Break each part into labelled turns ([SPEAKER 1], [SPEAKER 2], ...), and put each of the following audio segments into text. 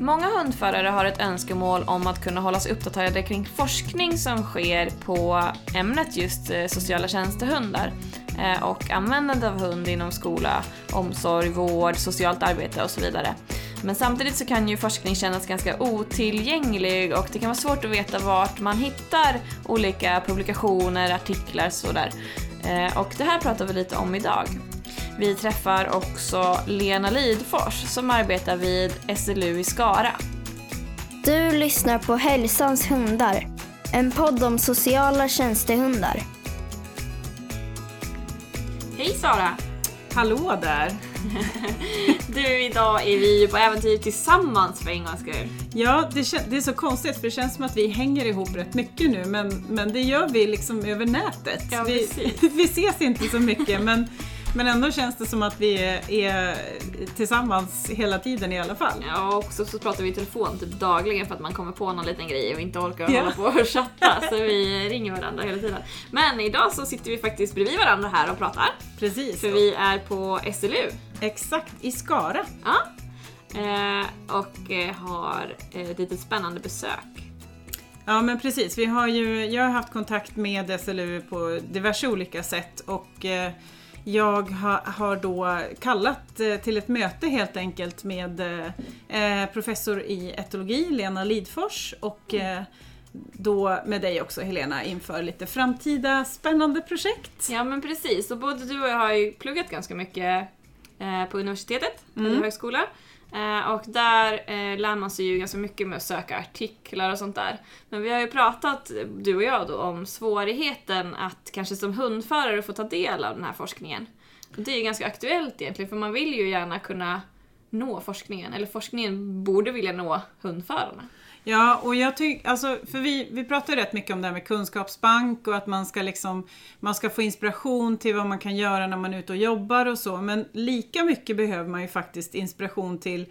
[SPEAKER 1] Många hundförare har ett önskemål om att kunna hålla sig uppdaterade kring forskning som sker på ämnet just eh, sociala tjänstehundar eh, och användande av hund inom skola, omsorg, vård, socialt arbete och så vidare. Men samtidigt så kan ju forskning kännas ganska otillgänglig och det kan vara svårt att veta vart man hittar olika publikationer, artiklar sådär. Eh, och det här pratar vi lite om idag. Vi träffar också Lena Lidfors som arbetar vid SLU i Skara.
[SPEAKER 2] Du lyssnar på Hälsans hundar, en podd om sociala tjänstehundar.
[SPEAKER 1] Hej Sara!
[SPEAKER 3] Hallå där!
[SPEAKER 1] du, idag är vi ju på äventyr tillsammans för en gångs skull.
[SPEAKER 3] Ja, det, det, är så konstigt för det känns som att vi hänger ihop rätt mycket nu men, men det gör vi liksom över nätet.
[SPEAKER 1] Ja,
[SPEAKER 3] vi, vi ses inte så mycket men men ändå känns det som att vi är tillsammans hela tiden i alla fall.
[SPEAKER 1] Ja, och så, så pratar vi i telefon typ dagligen för att man kommer på någon liten grej och inte orkar ja. hålla på och chatta. Så vi ringer varandra hela tiden. Men idag så sitter vi faktiskt bredvid varandra här och pratar.
[SPEAKER 3] Precis.
[SPEAKER 1] För vi är på SLU.
[SPEAKER 3] Exakt, i Skara.
[SPEAKER 1] Ja. Eh, och eh, har ett litet spännande besök.
[SPEAKER 3] Ja men precis, vi har ju, jag har haft kontakt med SLU på diverse olika sätt och eh, jag har då kallat eh, till ett möte helt enkelt med eh, professor i etologi, Lena Lidfors och eh, då med dig också Helena inför lite framtida spännande projekt.
[SPEAKER 1] Ja men precis, och både du och jag har ju pluggat ganska mycket på universitetet, mm. eller högskola. Eh, och där eh, lär man sig ju ganska mycket med att söka artiklar och sånt där. Men vi har ju pratat, du och jag då, om svårigheten att kanske som hundförare få ta del av den här forskningen. Och det är ju ganska aktuellt egentligen, för man vill ju gärna kunna nå forskningen, eller forskningen borde vilja nå hundförarna.
[SPEAKER 3] Ja, och jag tycker, alltså, för vi, vi pratar rätt mycket om det här med kunskapsbank och att man ska liksom, man ska få inspiration till vad man kan göra när man är ute och jobbar och så. Men lika mycket behöver man ju faktiskt inspiration till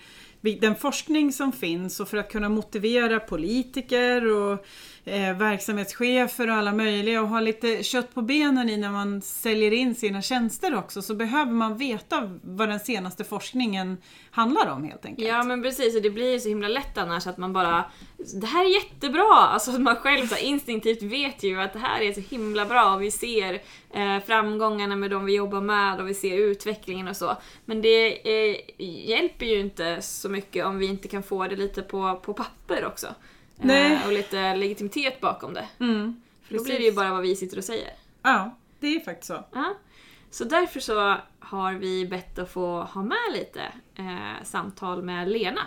[SPEAKER 3] den forskning som finns och för att kunna motivera politiker och eh, verksamhetschefer och alla möjliga och ha lite kött på benen i när man säljer in sina tjänster också så behöver man veta vad den senaste forskningen handlar om helt enkelt.
[SPEAKER 1] Ja men precis och det blir ju så himla lätt annars att man bara Det här är jättebra! Alltså man själv så instinktivt vet ju att det här är så himla bra och vi ser eh, framgångarna med de vi jobbar med och vi ser utvecklingen och så. Men det eh, hjälper ju inte så mycket om vi inte kan få det lite på, på papper också.
[SPEAKER 3] Nej.
[SPEAKER 1] Eh, och lite legitimitet bakom det. Mm, För då blir det ju bara vad vi sitter och säger.
[SPEAKER 3] Ja, det är faktiskt så.
[SPEAKER 1] Ja. Så därför så har vi bett att få ha med lite eh, samtal med Lena.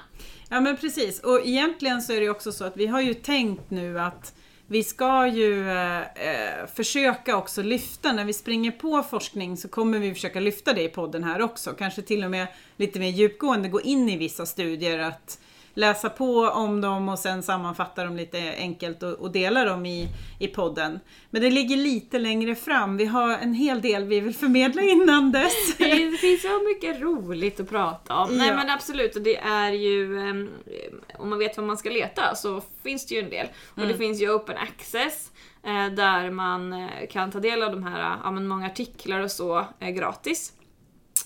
[SPEAKER 3] Ja men precis, och egentligen så är det också så att vi har ju tänkt nu att vi ska ju eh, eh, försöka också lyfta, när vi springer på forskning så kommer vi försöka lyfta det i podden här också. Kanske till och med lite mer djupgående gå in i vissa studier. att läsa på om dem och sen sammanfatta dem lite enkelt och, och dela dem i, i podden. Men det ligger lite längre fram. Vi har en hel del vi vill förmedla innan dess.
[SPEAKER 1] det finns så mycket roligt att prata om. Ja. Nej men absolut, och det är ju, um, om man vet vad man ska leta så finns det ju en del. Och mm. det finns ju open access eh, där man eh, kan ta del av de här, ja men många artiklar och så eh, gratis.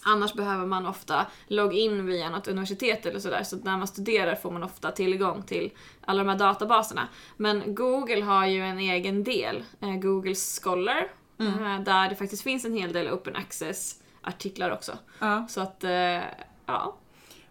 [SPEAKER 1] Annars behöver man ofta logga in via något universitet eller sådär, så när man studerar får man ofta tillgång till alla de här databaserna. Men Google har ju en egen del, eh, Google Scholar, mm. Eh, där det faktiskt finns en hel del open access-artiklar också.
[SPEAKER 3] Ja.
[SPEAKER 1] Så att, eh, ja.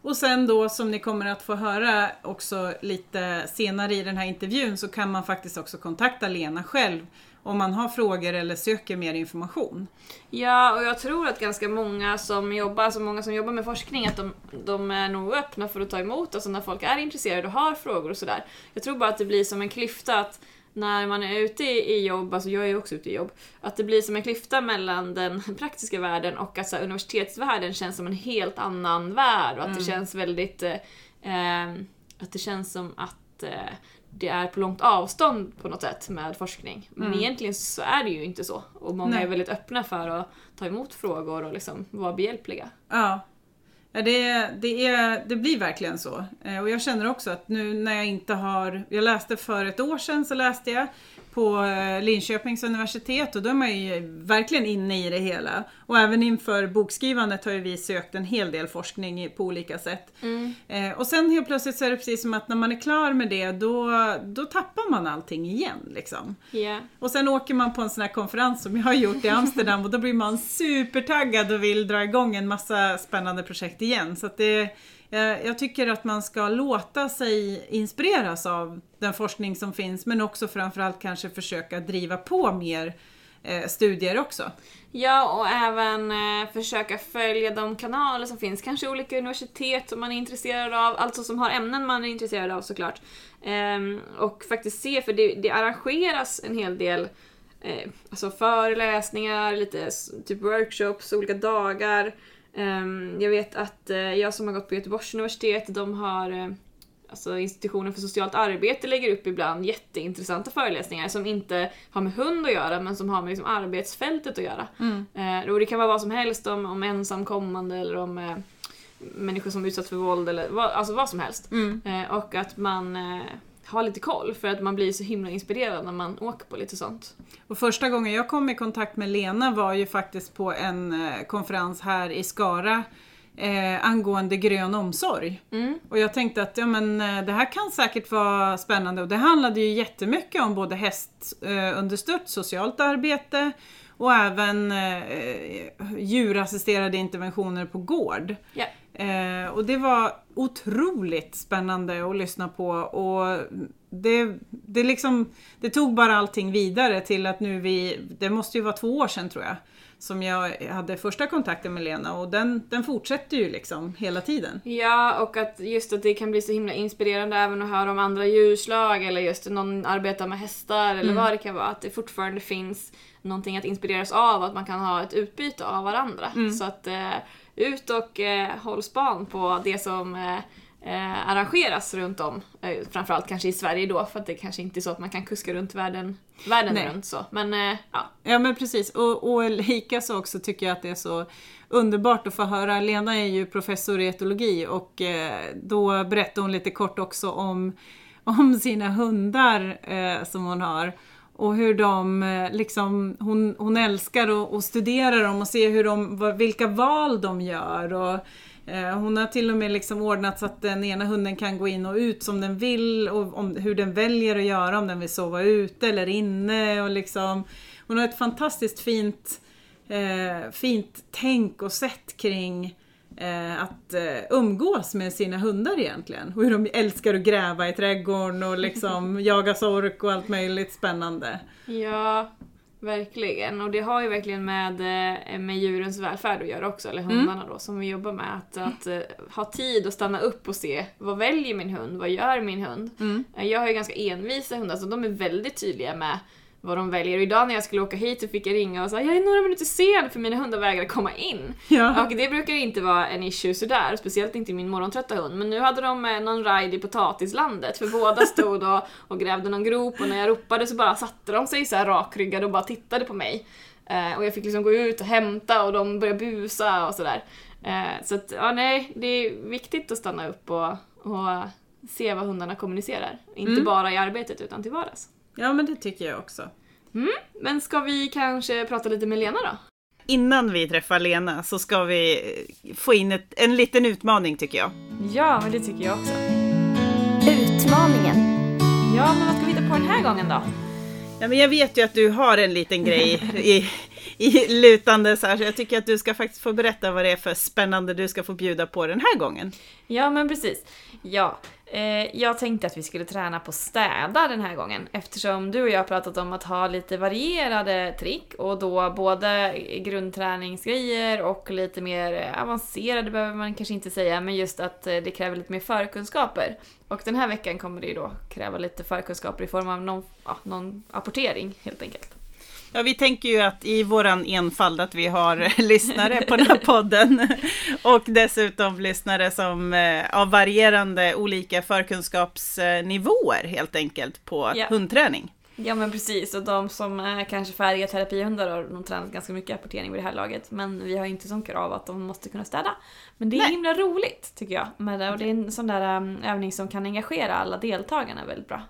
[SPEAKER 3] Och sen då som ni kommer att få höra också lite senare i den här intervjun så kan man faktiskt också kontakta Lena själv om man har frågor eller söker mer information.
[SPEAKER 1] Ja, och jag tror att ganska många som jobbar, alltså många som jobbar med forskning, att de, de är nog öppna för att ta emot, alltså när folk är intresserade och har frågor och sådär. Jag tror bara att det blir som en klyfta att när man är ute i jobb, alltså jag är ju också ute i jobb, att det blir som en klyfta mellan den praktiska världen och att så här, universitetsvärlden känns som en helt annan värld och att mm. det känns väldigt, eh, eh, att det känns som att eh, det är på långt avstånd på något sätt med forskning. Men mm. egentligen så är det ju inte så. Och många Nej. är väldigt öppna för att ta emot frågor och liksom vara behjälpliga.
[SPEAKER 3] Ja. Ja, det, det, är, det blir verkligen så. Eh, och jag känner också att nu när jag inte har, jag läste för ett år sedan så läste jag på eh, Linköpings universitet och då är man ju verkligen inne i det hela. Och även inför bokskrivandet har ju vi sökt en hel del forskning på olika sätt.
[SPEAKER 1] Mm.
[SPEAKER 3] Eh, och sen helt plötsligt så är det precis som att när man är klar med det då, då tappar man allting igen. Liksom.
[SPEAKER 1] Ja.
[SPEAKER 3] Och sen åker man på en sån här konferens som jag har gjort i Amsterdam och då blir man supertaggad och vill dra igång en massa spännande projekt igen. Så det, Eh, jag tycker att man ska låta sig inspireras av den forskning som finns men också framförallt kanske försöka driva på mer eh, studier också.
[SPEAKER 1] Ja, och även eh, försöka följa de kanaler som finns. Kanske olika universitet som man är intresserad av, alltså som har ämnen man är intresserad av såklart. Ehm, och faktiskt se, för det, det arrangeras en hel del eh, alltså föreläsningar, lite typ workshops, olika dagar. Ehm, jag vet att eh, jag som har gått på Göteborgs universitet, de har eh, Alltså institutionen för socialt arbete lägger upp ibland jätteintressanta föreläsningar som inte har med hund att göra men som har med liksom arbetsfältet att göra. Eh, och det kan vara vad som helst om, om ensamkommande eller om eh, människor som utsatts för våld eller vad, alltså vad som helst. Eh, och att man eh, har lite koll för att man blir så himla inspirerad när man åker på lite sånt.
[SPEAKER 3] Och första gången jag kom i kontakt med Lena var ju faktiskt på en eh, konferens här i Skara eh, angående grön omsorg.
[SPEAKER 1] Mm.
[SPEAKER 3] Och jag tänkte att ja, men, eh, det här kan säkert vara spännande och det handlade ju jättemycket om både hästunderstött eh, socialt arbete och även eh, djurassisterade interventioner på gård.
[SPEAKER 1] Ja.
[SPEAKER 3] Eh, och det var otroligt spännande att lyssna på och det, det, liksom, det tog bara allting vidare till att nu vi, det måste ju vara två år sedan tror jag, som jag hade första kontakten med Lena och den, den fortsätter ju liksom hela tiden.
[SPEAKER 1] Ja, och att just att det kan bli så himla inspirerande även att höra om andra djurslag eller just någon arbetar med hästar eller vad det kan vara. Att det fortfarande finns någonting att inspireras av, att man kan ha ett utbyte av varandra. Så att eh, ut och eh, håll span på det som eh, eh, arrangeras runt om. Eh, framförallt kanske i Sverige då, för att det kanske inte är så att man kan kuska runt världen, världen
[SPEAKER 3] Nej.
[SPEAKER 1] runt så. Men eh, ja,
[SPEAKER 3] Ja men precis, och, och likaså också tycker jag att det är så underbart att få höra. Lena är ju professor i etologi och eh, då berättade hon lite kort också om, om sina hundar eh, som hon har. Och hur de eh, liksom, hon, hon älskar att, studera dem och se hur de, vilka val de gör. Och, eh, hon har till och med liksom ordnat så att den ena hunden kan gå in och ut som den vill och om, hur den väljer att göra, om den vill sova ute eller inne. Och liksom, hon har ett fantastiskt fint, eh, fint tänk och sätt kring eh, att eh, umgås med sina hundar egentligen. Och hur de älskar att gräva i trädgården och liksom jaga sork och allt möjligt spännande.
[SPEAKER 1] Ja, verkligen. Och det har ju verkligen med, eh, med djurens välfärd att göra också, eller hundarna då som vi jobbar med. Att, att eh, ha tid att stanna upp och se vad väljer min hund, vad gör min hund? Eh, Jag har ju ganska envisa hundar så de är väldigt tydliga med vad de väljer. Och idag när jag skulle åka hit så fick jag ringa och säga jag är några minuter sen för mina hundar vägrar komma in.
[SPEAKER 3] Ja.
[SPEAKER 1] Och det brukar inte vara en issue sådär, speciellt inte min morgontrötta hund. Men nu hade de eh, någon ride i potatislandet för båda stod och, och grävde någon grop och när jag ropade så bara satte de sig så här rakryggade och bara tittade på mig. Eh, och jag fick liksom gå ut och hämta och de började busa och sådär. Eh, så att, ja nej, det är viktigt att stanna upp och, och se vad hundarna kommunicerar. Inte bara i arbetet utan till vardags.
[SPEAKER 3] ja, men det tycker jag också.
[SPEAKER 1] Men ska vi kanske prata lite med Lena då?
[SPEAKER 3] Innan vi träffar Lena så ska vi få in ett, en liten utmaning tycker jag.
[SPEAKER 1] Ja, men det tycker jag också.
[SPEAKER 2] Utmaningen.
[SPEAKER 1] Ja, men vad ska vi hitta på den här gången då?
[SPEAKER 3] Ja, men jag vet ju att du har en liten grej i, i så här, så jag tycker att du ska faktiskt få berätta vad det är för spännande du ska få bjuda på den här gången.
[SPEAKER 1] Ja, men precis. Ja, eh, jag tänkte att vi skulle träna på städa den här gången eftersom du och jag har pratat om att ha lite varierade trick och då både grundträningsgrejer och lite mer avancerade behöver man kanske inte säga, men just att eh, det kräver lite mer förkunskaper. Och den här veckan kommer det ju då kräva lite förkunskaper i form av någon, ja, någon apportering helt enkelt.
[SPEAKER 3] Ja, vi tänker ju att i våran enfald att vi har lyssnare på den här podden och dessutom lyssnare som eh, av varierande olika förkunskapsnivåer helt enkelt på
[SPEAKER 1] Ja.
[SPEAKER 3] hundträning.
[SPEAKER 1] Ja men precis, och de som är kanske färdiga terapihundar har nog tränat ganska mycket apportering vid det här laget. Men vi har inte som krav att de måste kunna städa. Men det är
[SPEAKER 3] Nej.
[SPEAKER 1] himla roligt tycker jag. Med det, och det är en sån där um, övning som kan engagera alla deltagarna väldigt bra.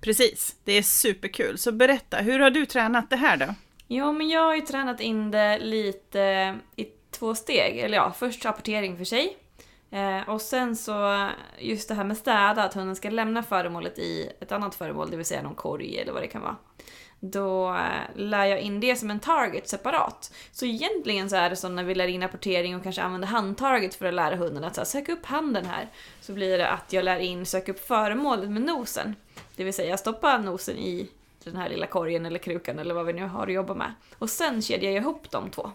[SPEAKER 3] Precis, det är superkul. Så berätta, hur har du tränat det här då?
[SPEAKER 1] Jo, men jag har ju tränat in det lite i två steg. Eller ja, först rapportering för sig. Eh, och sen så just det här med städa, att hunden ska lämna föremålet i ett annat föremål, det vill säga någon korg eller vad det kan vara. Då eh, lär jag in det som en target separat. Så egentligen så är det som när vi lär in rapportering och kanske använder handtarget för att lära hunden att så här, söka upp handen här. Så blir det att jag lär in söka upp föremålet med nosen. Det vill säga stoppa nosen i den här lilla korgen eller krukan eller vad vi nu har att jobba med. Och sen kedjar jag ihop de två.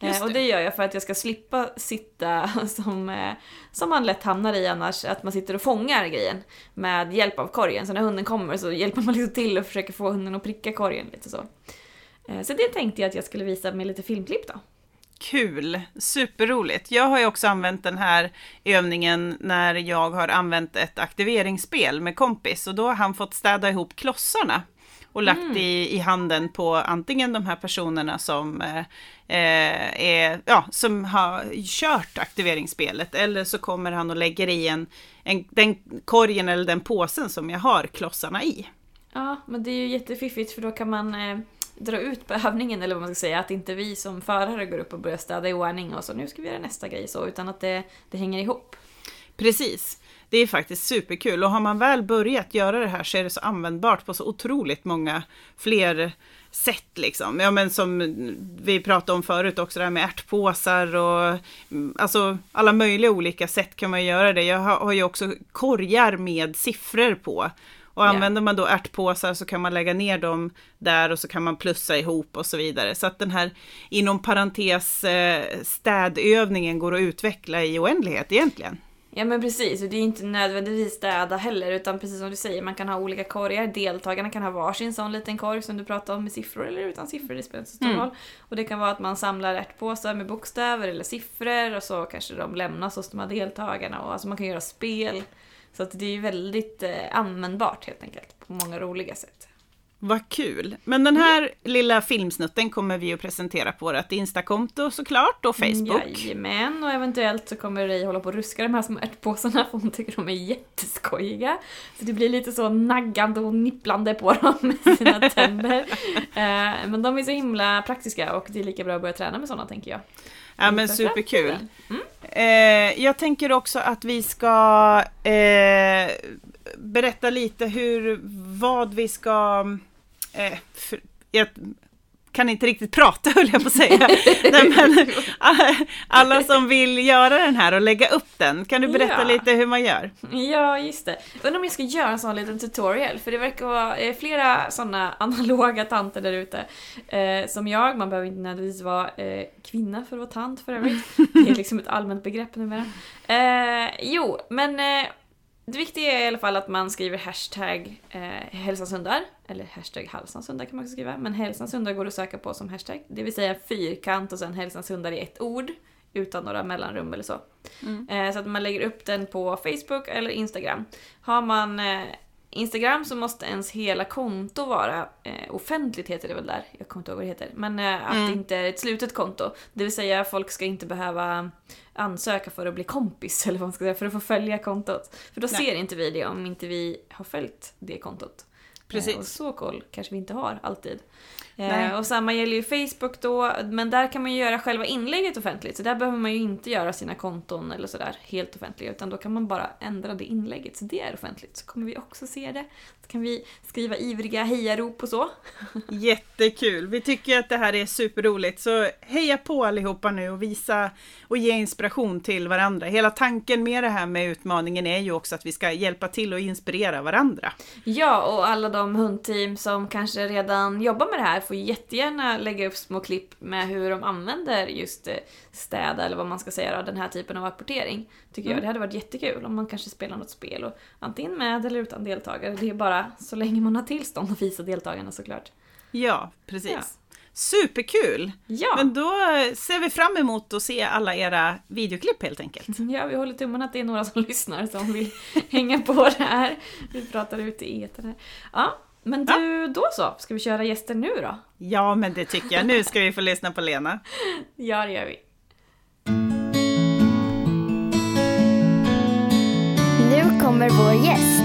[SPEAKER 1] Eh, och
[SPEAKER 3] det.
[SPEAKER 1] det gör jag för att jag ska slippa sitta som, eh, som man lätt hamnar i annars, att man sitter och fångar grejen med hjälp av korgen. Så när hunden kommer så hjälper man liksom till och försöker få hunden att pricka korgen lite så. Eh, Så det tänkte jag att jag skulle visa med lite filmklipp då.
[SPEAKER 3] Kul, superroligt. Jag har ju också använt den här övningen när jag har använt ett aktiveringsspel med kompis och då har han fått städa ihop klossarna och lagt i, i handen på antingen de här personerna som, eh, eh, är, ja, som har kört aktiveringsspelet eller så kommer han och lägger i en, en, den korgen eller den påsen som jag har klossarna i.
[SPEAKER 1] Ja, men det är ju jättefiffigt för då kan man eh, dra ut på övningen eller vad man ska säga. Att inte vi som förare går upp och börjar städa i ordning och så nu ska vi göra nästa grej så, utan att det, det hänger ihop.
[SPEAKER 3] Precis. Det är faktiskt superkul och har man väl börjat göra det här så är det så användbart på så otroligt många fler sätt liksom. Ja men som vi pratade om förut också det här med ärtpåsar och mm, alltså alla möjliga olika sätt kan man göra det. Jag har, har ju också korgar med siffror på. Och
[SPEAKER 1] Ja.
[SPEAKER 3] använder man då ärtpåsar så kan man lägga ner dem där och så kan man plussa ihop och så vidare. Så att den här inom parentes eh, städövningen går att utveckla i oändlighet egentligen.
[SPEAKER 1] Ja men precis, och det är inte nödvändigtvis städa heller utan precis som du säger, man kan ha olika korgar. Deltagarna kan ha varsin sån liten korg som du pratade om med siffror eller utan siffror, det spelar inte så stor
[SPEAKER 3] Mm.
[SPEAKER 1] roll. Och det kan vara att man samlar ärtpåsar med bokstäver eller siffror och så kanske de lämnas hos de här deltagarna. Och alltså man kan göra spel. Så att det är väldigt eh, användbart helt enkelt, på många roliga sätt.
[SPEAKER 3] Vad kul! Men den här lilla filmsnutten kommer vi att presentera på vårt Instakonto såklart och Facebook.
[SPEAKER 1] Jajamän, och eventuellt så kommer Ray hålla på och ruska de här små ärtpåsarna för hon tycker de är jätteskojiga. Så det blir lite så naggande och nipplande på dem med sina tänder. Eh, Men de är så himla praktiska och det är lika bra att börja träna med sådana tänker jag.
[SPEAKER 3] Ja men superkul!
[SPEAKER 1] framtiden.
[SPEAKER 3] Eh, jag tänker också att vi ska eh, berätta lite hur, vad vi ska... Eh, för, jag kan inte riktigt prata höll jag på att säga. Nej, men, alla som vill göra den här och lägga upp den, kan du berätta
[SPEAKER 1] Ja.
[SPEAKER 3] lite hur man gör?
[SPEAKER 1] Ja, just det. Undrar om jag ska göra en sån liten tutorial, för det verkar vara eh, flera såna analoga tanter där ute. Eh, som jag, man behöver inte nödvändigtvis vara eh, kvinna för att vara tant för övrigt. Det är liksom ett allmänt begrepp numera. Eh, jo, men eh, det viktiga är i alla fall att man skriver hashtag eh, hälsanshundar, eller hashtag halsanshundar kan man också skriva, men hälsanshundar går att söka på som hashtag. Det vill säga fyrkant och sen hälsanshundar i ett ord, utan några mellanrum eller så. Eh, så att man lägger upp den på Facebook eller Instagram. Har man eh, Instagram så måste ens hela konto vara eh, offentligt heter det väl där, jag kommer inte ihåg vad det heter. Men eh, att
[SPEAKER 3] Mm.
[SPEAKER 1] det inte är ett slutet konto. Det vill säga folk ska inte behöva ansöka för att bli kompis eller vad man ska säga, för att få följa kontot. För då
[SPEAKER 3] Nej.
[SPEAKER 1] ser inte vi det om inte vi har följt det kontot.
[SPEAKER 3] Precis.
[SPEAKER 1] Eh, och så koll kanske vi inte har alltid. Eh, och samma gäller ju Facebook då, men där kan man ju göra själva inlägget offentligt. Så där behöver man ju inte göra sina konton eller sådär helt offentliga, utan då kan man bara ändra det inlägget så det är offentligt. Så kommer vi också se det. Så kan vi skriva ivriga hejarop och så.
[SPEAKER 3] Jättekul! Vi tycker att det här är superroligt, så heja på allihopa nu och visa och ge inspiration till varandra. Hela tanken med det här med utmaningen är ju också att vi ska hjälpa till och inspirera varandra.
[SPEAKER 1] Ja, och alla de hundteam som kanske redan jobbar med det här får jättegärna lägga upp små klipp med hur de använder just eh, städa eller vad man ska säga då, den här typen av rapportering. Tycker jag. Det hade varit jättekul om man kanske spelar något spel och antingen med eller utan deltagare. Det är bara så länge man har tillstånd att visa deltagarna såklart.
[SPEAKER 3] Ja, precis.
[SPEAKER 1] Ja.
[SPEAKER 3] Superkul!
[SPEAKER 1] Ja,
[SPEAKER 3] Men då ser vi fram emot att se alla era videoklipp helt enkelt.
[SPEAKER 1] ja vi håller tummarna att det är några som lyssnar som vill hänga på det här. Vi pratar ut i etern här. Ja, men du, då så. Ska vi köra gäster nu då?
[SPEAKER 3] Ja, men det tycker jag. Nu ska vi få lyssna på Lena.
[SPEAKER 1] Ja, det gör vi.
[SPEAKER 2] Nu kommer vår gäst.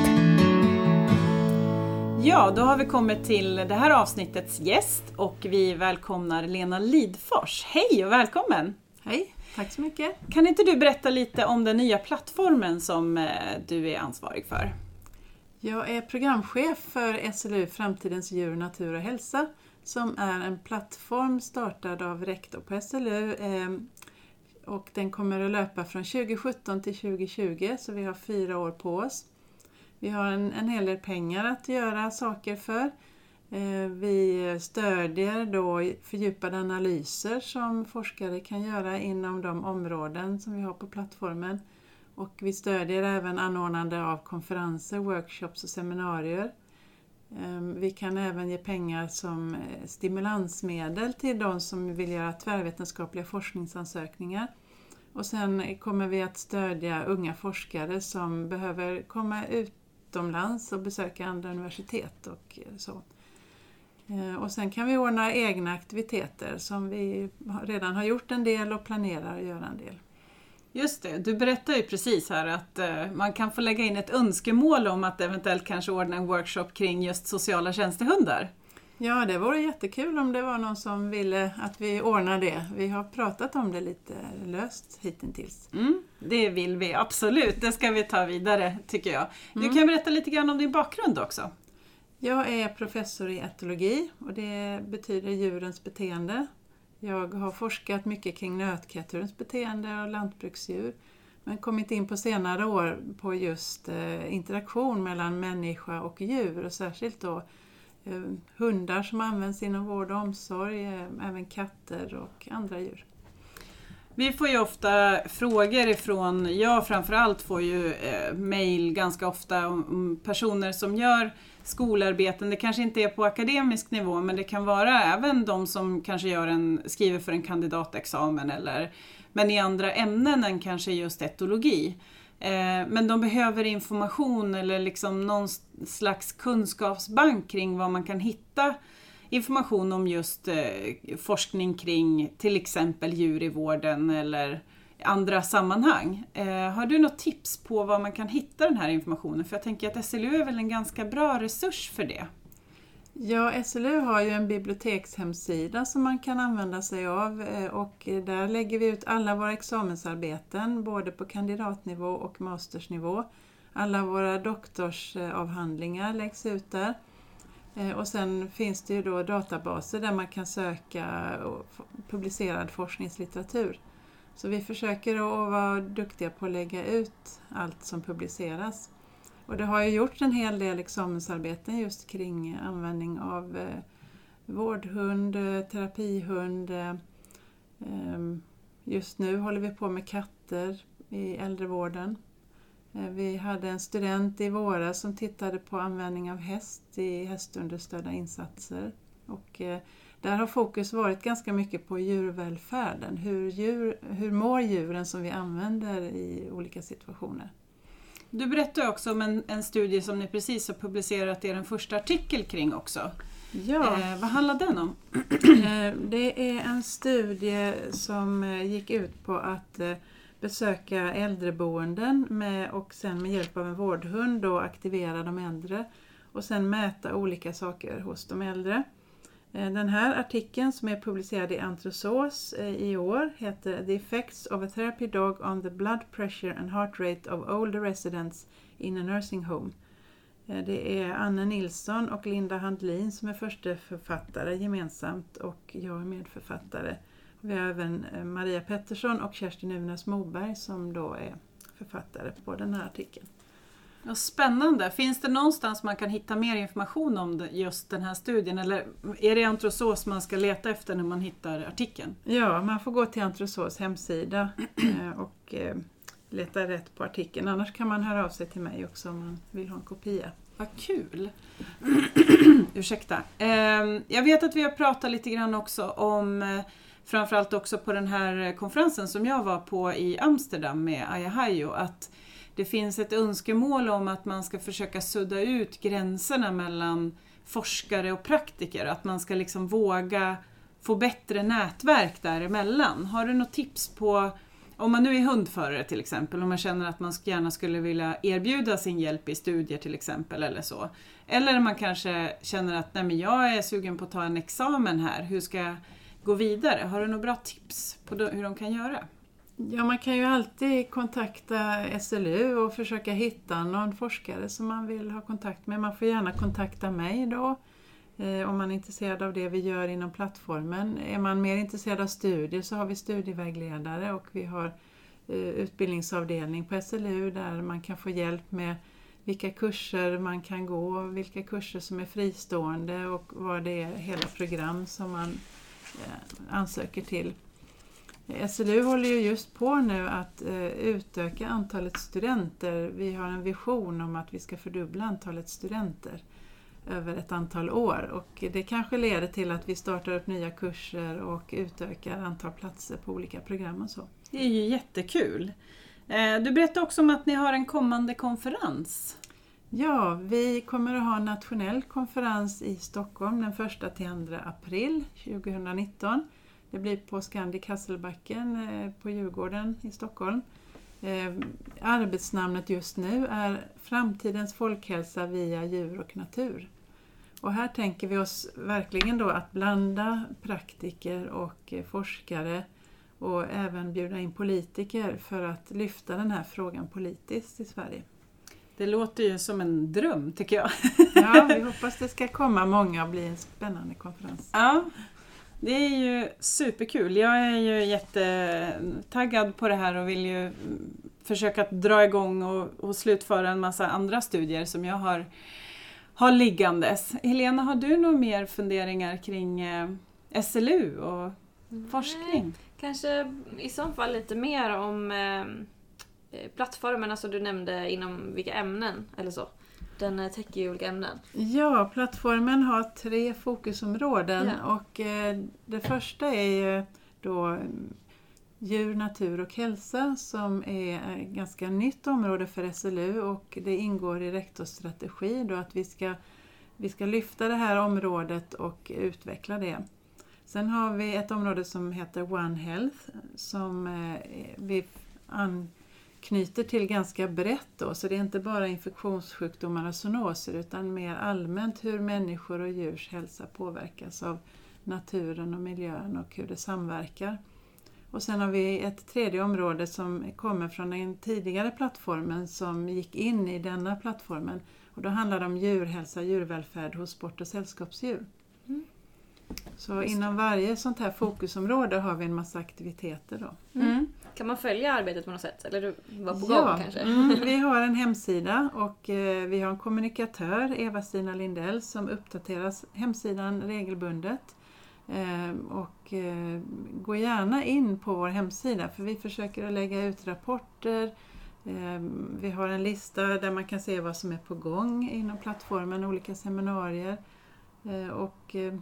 [SPEAKER 3] Ja, då har vi kommit till det här avsnittets gäst och vi välkomnar Lena Lidfors. Hej och välkommen!
[SPEAKER 4] Hej, tack så mycket.
[SPEAKER 3] Kan inte du berätta lite om den nya plattformen som eh, du är ansvarig för?
[SPEAKER 4] Jag är programchef för SLU Framtidens djur, natur och hälsa som är en plattform startad av rektor på SLU eh, och den kommer att löpa från 2017 till 2020 så vi har fyra år på oss. Vi har en, en hel del pengar att göra saker för. Eh, vi stödjer då fördjupade analyser som forskare kan göra inom de områden som vi har på plattformen. Och vi stödjer även anordnande av konferenser, workshops och seminarier. Ehm, vi kan även ge pengar som eh, stimulansmedel till de som vill göra tvärvetenskapliga forskningsansökningar. Och sen kommer vi att stödja unga forskare som behöver komma utomlands och besöka andra universitet och eh, så. Ehm, och sen kan vi ordna egna aktiviteter som vi redan har gjort en del och planerar att göra en del.
[SPEAKER 3] Just det, du berättade ju precis här att uh, man kan få lägga in ett önskemål om att eventuellt kanske ordna en workshop kring just sociala tjänstehundar.
[SPEAKER 4] Ja, det vore jättekul om det var någon som ville att vi ordnar det. Vi har pratat om det lite löst hittills.
[SPEAKER 3] Mm, det vill vi absolut, det ska vi ta vidare tycker jag. Du mm. kan berätta lite grann om din bakgrund också.
[SPEAKER 4] Jag är professor i etologi och det betyder djurens beteende. Jag har forskat mycket kring nötkreaturens beteende och lantbruksdjur men kommit in på senare år på just eh, interaktion mellan människa och djur och särskilt då eh, hundar som används inom vård och omsorg, eh, även katter och andra djur.
[SPEAKER 3] Vi får ju ofta frågor ifrån, jag framförallt får ju eh, ganska ofta om, om personer som gör skolarbeten, det kanske inte är på akademisk nivå men det kan vara även de som kanske gör en, skriver för en kandidatexamen eller men i andra ämnen än kanske just etologi. Eh, men de behöver information eller liksom någon slags kunskapsbank kring vad man kan hitta information om just eh, forskning kring till exempel djur i vården eller andra sammanhang. Eh, har du något tips på var man kan hitta den här informationen? För jag tänker att SLU är väl en ganska bra resurs för det?
[SPEAKER 4] Ja, SLU har ju en bibliotekshemsida som man kan använda sig av eh, och där lägger vi ut alla våra examensarbeten både på kandidatnivå och mastersnivå. Alla våra doktorsavhandlingar läggs ut där. Eh, och sen finns det ju då databaser där man kan söka publicerad forskningslitteratur. Så vi försöker att vara duktiga på att lägga ut allt som publiceras. Och det har ju gjorts en hel del examensarbeten just kring användning av eh, vårdhund, eh, terapihund. Eh, ehm, just nu håller vi på med katter i äldrevården. Eh, vi hade en student i våras som tittade på användning av häst i hästunderstödda insatser. Och där har fokus varit ganska mycket på djurvälfärden. Hur, djur, hur mår djuren som vi använder i olika situationer?
[SPEAKER 3] Du berättade också om en, en studie som ni precis har publicerat er första artikel kring också.
[SPEAKER 4] Ja.
[SPEAKER 3] Eh, vad handlar den om?
[SPEAKER 4] Eh, det är en studie som eh, gick ut på att besöka äldreboenden med, och sen med hjälp av en vårdhund då aktivera de äldre och sen mäta olika saker hos de äldre. Eh, den här artikeln som är publicerad i Antrosos eh, i år heter The effects of a therapy dog on the blood pressure and heart rate of older residents in a nursing home. Eh, det är Anne Nilsson och Linda Handlin som är första författare gemensamt och jag är medförfattare. Vi har även Maria Pettersson och Kerstin Unas Moberg som då är författare på den här artikeln.
[SPEAKER 3] Ja, spännande! Finns det någonstans man kan hitta mer information om just den här studien eller är det Antrosos man ska leta efter när man hittar artikeln?
[SPEAKER 4] Ja, man får gå till Antrosos hemsida eh, och eh, leta rätt på artikeln. Annars kan man höra av sig till mig också om man vill ha en kopia.
[SPEAKER 3] Vad kul! Ursäkta. Ehm, jag vet att vi har pratat lite grann också om eh, framförallt också på den här konferensen som jag var på i Amsterdam med Ayahayo att det finns ett önskemål om att man ska försöka sudda ut gränserna mellan forskare och praktiker, att man ska liksom våga få bättre nätverk däremellan. Har du något tips på, om man nu är hundförare till exempel, om man känner att man gärna skulle vilja erbjuda sin hjälp i studier till exempel eller så. Eller man kanske känner att Nej, men jag är sugen på att ta en examen här, hur ska jag gå vidare? Har du några bra tips på hur de kan göra?
[SPEAKER 4] Ja, man kan ju alltid kontakta SLU och försöka hitta någon forskare som man vill ha kontakt med. Man får gärna kontakta mig då eh, om man är intresserad av det vi gör inom plattformen. Är man mer intresserad av studier så har vi studievägledare och vi har eh, utbildningsavdelning på SLU där man kan få hjälp med vilka kurser man kan gå, vilka kurser som är fristående och vad det är hela program som man eh, ansöker till. SLU håller ju just på nu att eh, utöka antalet studenter. Vi har en vision om att vi ska fördubbla antalet studenter över ett antal år och det kanske leder till att vi startar upp nya kurser och utökar antal platser på olika program och så.
[SPEAKER 3] Det är ju jättekul! Eh, du berättade också om att ni har en kommande konferens.
[SPEAKER 4] Ja, vi kommer att ha en nationell konferens i Stockholm den 1 till 2 april 2019. Det blir på Scandic Hasselbacken eh, på Djurgården i Stockholm. Eh, arbetsnamnet just nu är Framtidens folkhälsa via djur och natur. Och här tänker vi oss verkligen då att blanda praktiker och forskare och även bjuda in politiker för att lyfta den här frågan politiskt i Sverige.
[SPEAKER 3] Det låter ju som en dröm tycker jag.
[SPEAKER 4] Ja, vi hoppas det ska komma många och bli en spännande konferens.
[SPEAKER 3] Ja, det är ju superkul. Jag är ju jättetaggad på det här och vill ju försöka dra igång och, och slutföra en massa andra studier som jag har, har liggandes. Helena, har du några mer funderingar kring eh, SLU och forskning? Nej,
[SPEAKER 1] kanske i så fall lite mer om eh, plattformen, alltså du nämnde inom vilka ämnen eller så. Den eh, täcker ju olika ämnen.
[SPEAKER 4] Ja, plattformen har tre fokusområden ja. och eh, det första är ju då mm, djur, natur och hälsa som är ett ganska nytt område för SLU och det ingår i rektors strategi då att vi ska, vi ska lyfta det här området och utveckla det. Sen har vi ett område som heter One Health som eh, vi an, knyter till ganska brett då, så det är inte bara infektionssjukdomar och zoonoser utan mer allmänt hur människor och djurs hälsa påverkas av naturen och miljön och hur det samverkar. Och sen har vi ett tredje område som kommer från den tidigare plattformen som gick in i denna plattformen. Och då handlar det om djurhälsa och djurvälfärd hos sport och sällskapsdjur. Mm. Så inom varje sånt här fokusområde har vi en massa aktiviteter. Då.
[SPEAKER 1] Mm. Kan man följa arbetet på något sätt? Eller vara på ja. gång kanske? Mm,
[SPEAKER 4] vi har en hemsida och eh, vi har en kommunikatör, Eva-Stina Lindell, som uppdaterar hemsidan regelbundet. Eh, och eh, gå gärna in på vår hemsida för vi försöker att lägga ut rapporter. Eh, vi har en lista där man kan se vad som är på gång inom plattformen, olika seminarier. Eh, och eh,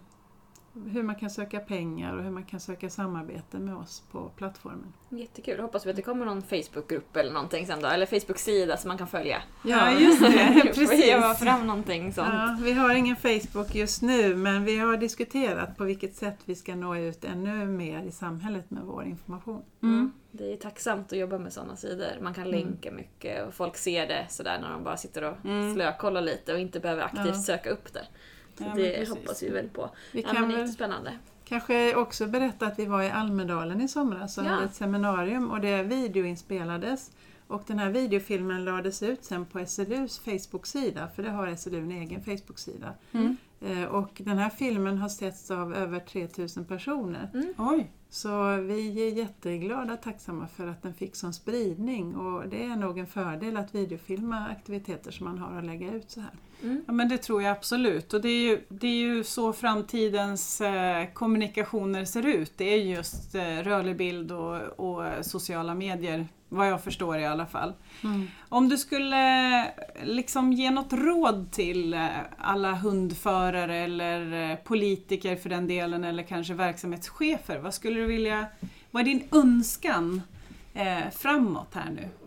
[SPEAKER 4] hur man kan söka pengar och hur man kan söka samarbete med oss på plattformen.
[SPEAKER 1] Jättekul, hoppas vi att det kommer någon Facebookgrupp eller någonting sen då, eller Facebook-sida som man kan följa.
[SPEAKER 4] Ja, just det, precis.
[SPEAKER 1] Får fram någonting sånt.
[SPEAKER 4] Ja, vi har ingen Facebook just nu men vi har diskuterat på vilket sätt vi ska nå ut ännu mer i samhället med vår information.
[SPEAKER 1] Mm. Det är tacksamt att jobba med sådana sidor. Man kan mm. länka mm. mycket och folk ser det sådär när de bara sitter och mm. slökollar lite och inte behöver aktivt ja. söka upp det. Så ja, det hoppas vi väl på. Vi kan ja, men jättespännande.
[SPEAKER 4] Kanske också berätta att vi var i Almedalen i somras och ja. hade ett seminarium och det videoinspelades. Och den här videofilmen lades ut sen på SLUs Facebook-sida, för det har SLU en egen Facebook-sida. Mm. Eh, och den här filmen har setts av över 3000 personer. Mm. Oj. Så vi är jätteglada och tacksamma för att den fick sån spridning och det är nog en fördel att videofilma aktiviteter som man har att lägga ut så här.
[SPEAKER 3] Mm. Ja men det tror jag absolut och det är ju, det är ju så framtidens eh, kommunikationer ser ut. Det är just eh, rörlig bild och, och, sociala medier, vad jag förstår i alla fall. Mm. Om du skulle liksom ge något råd till eh, alla hundförare eller eh, politiker för den delen eller kanske verksamhetschefer, vad skulle du vilja, vad är din önskan eh, framåt här nu?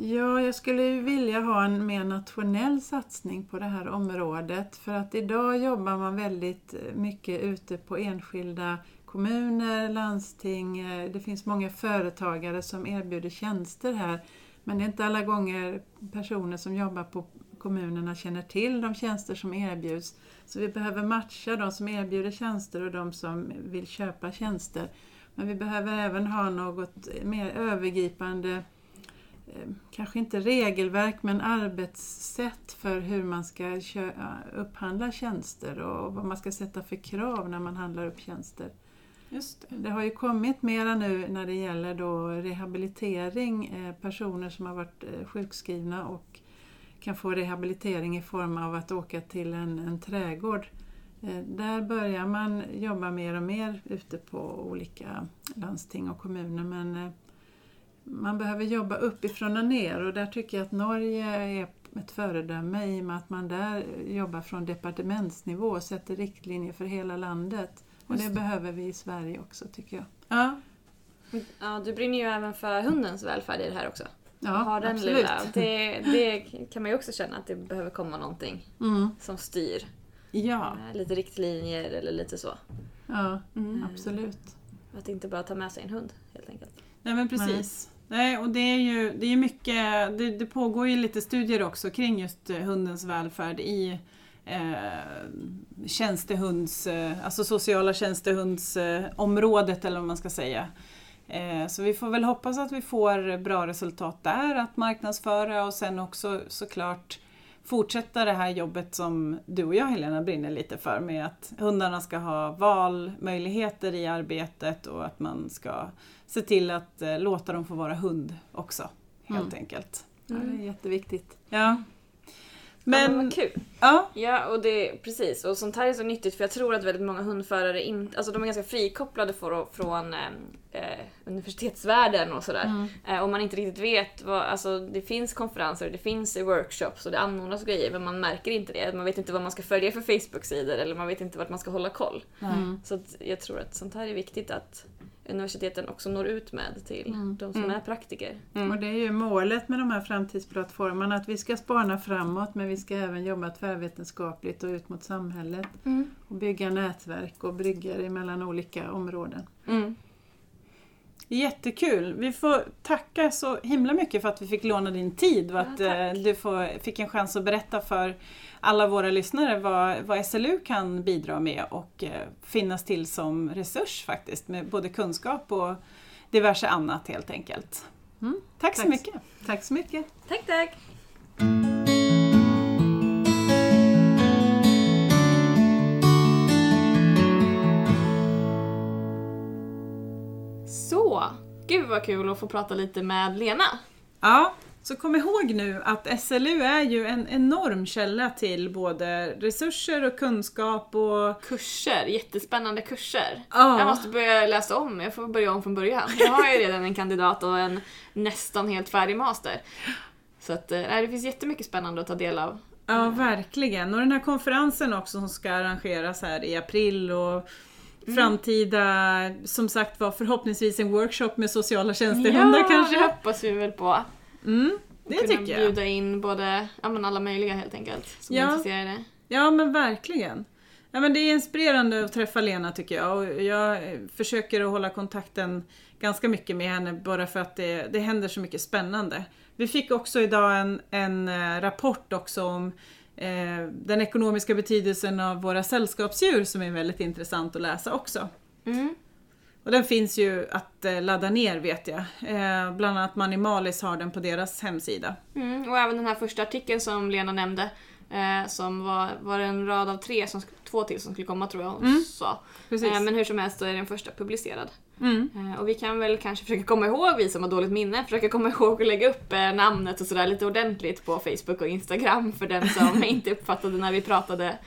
[SPEAKER 4] Ja, jag skulle vilja ha en mer nationell satsning på det här området för att idag jobbar man väldigt eh, mycket ute på enskilda kommuner, landsting, eh, det finns många företagare som erbjuder tjänster här men det är inte alla gånger personer som jobbar på kommunerna känner till de tjänster som erbjuds. Så vi behöver matcha de som erbjuder tjänster och de som vill köpa tjänster. Men vi behöver även ha något mer övergripande, kanske inte regelverk, men arbetssätt för hur man ska upphandla tjänster och vad man ska sätta för krav när man handlar upp tjänster.
[SPEAKER 3] Just det.
[SPEAKER 4] Det har ju kommit mera nu när det gäller då rehabilitering, eh, personer som har varit eh, sjukskrivna och kan få rehabilitering i form av att åka till en, en trädgård. Eh, Där börjar man jobba mer och mer ute på olika landsting och kommuner men eh, man behöver jobba uppifrån och ner och där tycker jag att Norge är ett föredöme i och med att man där jobbar från departementsnivå och sätter riktlinjer för hela landet. Och det behöver vi i Sverige också tycker jag.
[SPEAKER 3] Ja,
[SPEAKER 1] Ja, du brinner ju även för hundens välfärd i det här också.
[SPEAKER 4] Ja,
[SPEAKER 1] ha den
[SPEAKER 4] absolut.
[SPEAKER 1] lilla. Det, det kan man ju också känna att det behöver komma någonting
[SPEAKER 4] Mm,
[SPEAKER 1] som styr.
[SPEAKER 3] ja.
[SPEAKER 1] Eh, Lite riktlinjer eller lite så.
[SPEAKER 4] ja,
[SPEAKER 3] Mm.
[SPEAKER 4] absolut.
[SPEAKER 1] Att inte bara ta med sig en hund helt enkelt.
[SPEAKER 3] Nej men precis. Nej, och det är ju det är mycket, det, det pågår ju lite studier också kring just eh, hundens välfärd i eh, tjänstehunds, eh, alltså sociala tjänstehundsområdet eh, eller vad man ska säga. Eh, så vi får väl hoppas att vi får bra resultat där, att marknadsföra och sen också såklart fortsätta det här jobbet som du och jag Helena brinner lite för med att hundarna ska ha valmöjligheter i arbetet och att man ska se till att eh, låta dem få vara hund också. Helt
[SPEAKER 4] Mm.
[SPEAKER 3] enkelt.
[SPEAKER 4] Ja, det är jätteviktigt.
[SPEAKER 3] Ja.
[SPEAKER 1] Men, vad kul!
[SPEAKER 3] ja,
[SPEAKER 1] Ja, och det, precis. Och sånt här är så nyttigt för jag tror att väldigt många hundförare inte, alltså de är ganska frikopplade för, från eh, eh, universitetsvärlden och sådär. Eh, och man inte riktigt vet vad, alltså det finns konferenser, det finns workshops och det anordnas grejer men man märker inte det. Man vet inte vad man ska följa för Facebook-sidor eller man vet inte vart man ska hålla koll.
[SPEAKER 3] nej.
[SPEAKER 1] Så jag tror att sånt här är viktigt att universiteten också når ut med till de som
[SPEAKER 3] Mm.
[SPEAKER 1] är praktiker.
[SPEAKER 3] Mm.
[SPEAKER 4] Och det är ju målet med de här framtidsplattformarna, att vi ska spana framåt men vi ska även jobba tvärvetenskapligt och ut mot samhället. Och bygga nätverk och bryggor mellan olika områden.
[SPEAKER 1] Mm.
[SPEAKER 3] Jättekul! Vi får tacka så himla mycket för att vi fick låna din tid och
[SPEAKER 1] Ja,
[SPEAKER 3] att
[SPEAKER 1] tack.
[SPEAKER 3] eh, du får, fick en chans att berätta för alla våra lyssnare vad, vad SLU kan bidra med och eh, finnas till som resurs faktiskt med både kunskap och diverse annat helt enkelt.
[SPEAKER 4] Mm.
[SPEAKER 3] Tack så
[SPEAKER 4] Tack.
[SPEAKER 3] mycket!
[SPEAKER 4] Tack så mycket!
[SPEAKER 1] Tack, tack! Så, gud vad kul att få prata lite med Lena.
[SPEAKER 3] Ja, så kom ihåg nu att SLU är ju en enorm källa till både resurser och kunskap och
[SPEAKER 1] Kurser, jättespännande kurser.
[SPEAKER 3] Ja.
[SPEAKER 1] Jag måste börja läsa om, jag får börja om från början. Jag har ju redan en kandidat och en nästan helt färdig master. Så att, eh, nej, det finns jättemycket spännande att ta del av.
[SPEAKER 3] Ja, verkligen. Och den här konferensen också som ska arrangeras här i april och framtida, som sagt var förhoppningsvis en workshop med sociala tjänstehundar
[SPEAKER 1] ja, det
[SPEAKER 3] kanske?
[SPEAKER 1] hoppas vi väl på.
[SPEAKER 3] Mm, det tycker jag.
[SPEAKER 1] bjuda in både, ja men alla möjliga helt enkelt, som
[SPEAKER 3] Ja.
[SPEAKER 1] är intresserade.
[SPEAKER 3] Ja men verkligen. Ja, men det är inspirerande att träffa Lena tycker jag och jag försöker att hålla kontakten ganska mycket med henne bara för att det, det händer så mycket spännande. Vi fick också idag en, en eh, rapport också om eh, den ekonomiska betydelsen av våra sällskapsdjur som är väldigt intressant att läsa också.
[SPEAKER 1] Mm.
[SPEAKER 3] Och den finns ju att eh, ladda ner vet jag. Eh, bland annat Manimalis har den på deras hemsida.
[SPEAKER 1] Mm, och även den här första artikeln som Lena nämnde, eh, som var, var en rad av tre, som, två till som skulle komma tror jag hon
[SPEAKER 3] Mm.
[SPEAKER 1] sa. Eh, men hur som helst så är den första publicerad.
[SPEAKER 3] Mm.
[SPEAKER 1] Eh, och vi kan väl kanske försöka komma ihåg, vi som har dåligt minne, försöka komma ihåg att lägga upp eh, namnet och sådär lite ordentligt på Facebook och Instagram för den som inte uppfattade när vi pratade.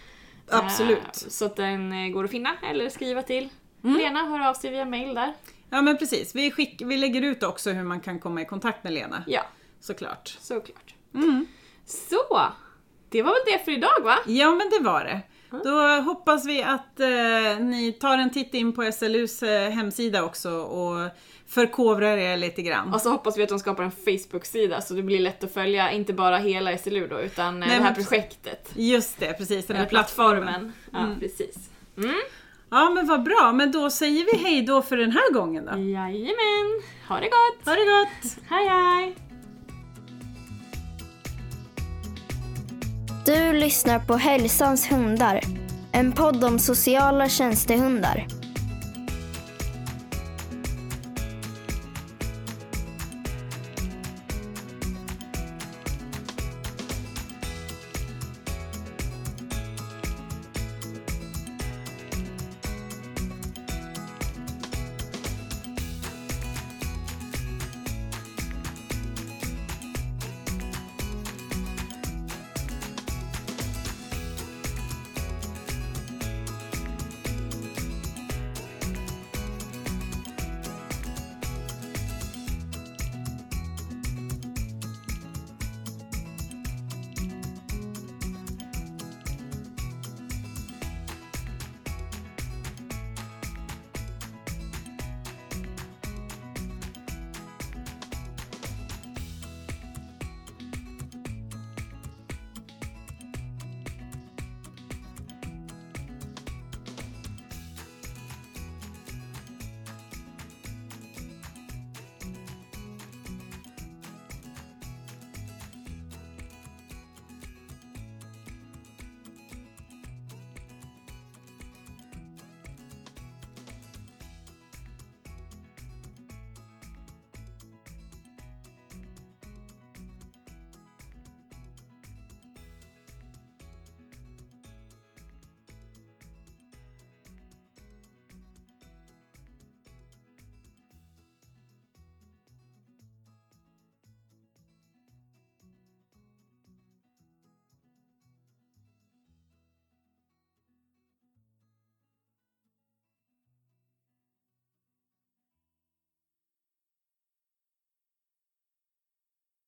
[SPEAKER 3] Absolut.
[SPEAKER 1] så att den går att finna eller skriva till.
[SPEAKER 3] Mm.
[SPEAKER 1] Lena, hör av sig via mail där.
[SPEAKER 3] Ja men precis, vi, skick, vi lägger ut också hur man kan komma i kontakt med Lena.
[SPEAKER 1] Ja,
[SPEAKER 3] Såklart.
[SPEAKER 1] såklart.
[SPEAKER 3] Mm.
[SPEAKER 1] Så, det var väl det för idag va?
[SPEAKER 3] Ja men det var det. Då hoppas vi att eh, ni tar en titt in på SLUs eh, hemsida också och förkovrar er lite grann.
[SPEAKER 1] Och så hoppas vi att de skapar en Facebook-sida så det blir lätt att följa, inte bara hela SLU då, utan eh,
[SPEAKER 3] Nej,
[SPEAKER 1] det här projektet.
[SPEAKER 3] Just det, precis. Den här plattformen.
[SPEAKER 1] plattformen. Ja,
[SPEAKER 3] Mm.
[SPEAKER 1] precis. Mm.
[SPEAKER 3] Ja men vad bra, men då säger vi hej då för den här gången då.
[SPEAKER 1] Jajamän! Ha det gott!
[SPEAKER 3] Ha det gott!
[SPEAKER 1] Hej hej!
[SPEAKER 2] Du lyssnar på Hälsans hundar. En podd om sociala tjänstehundar.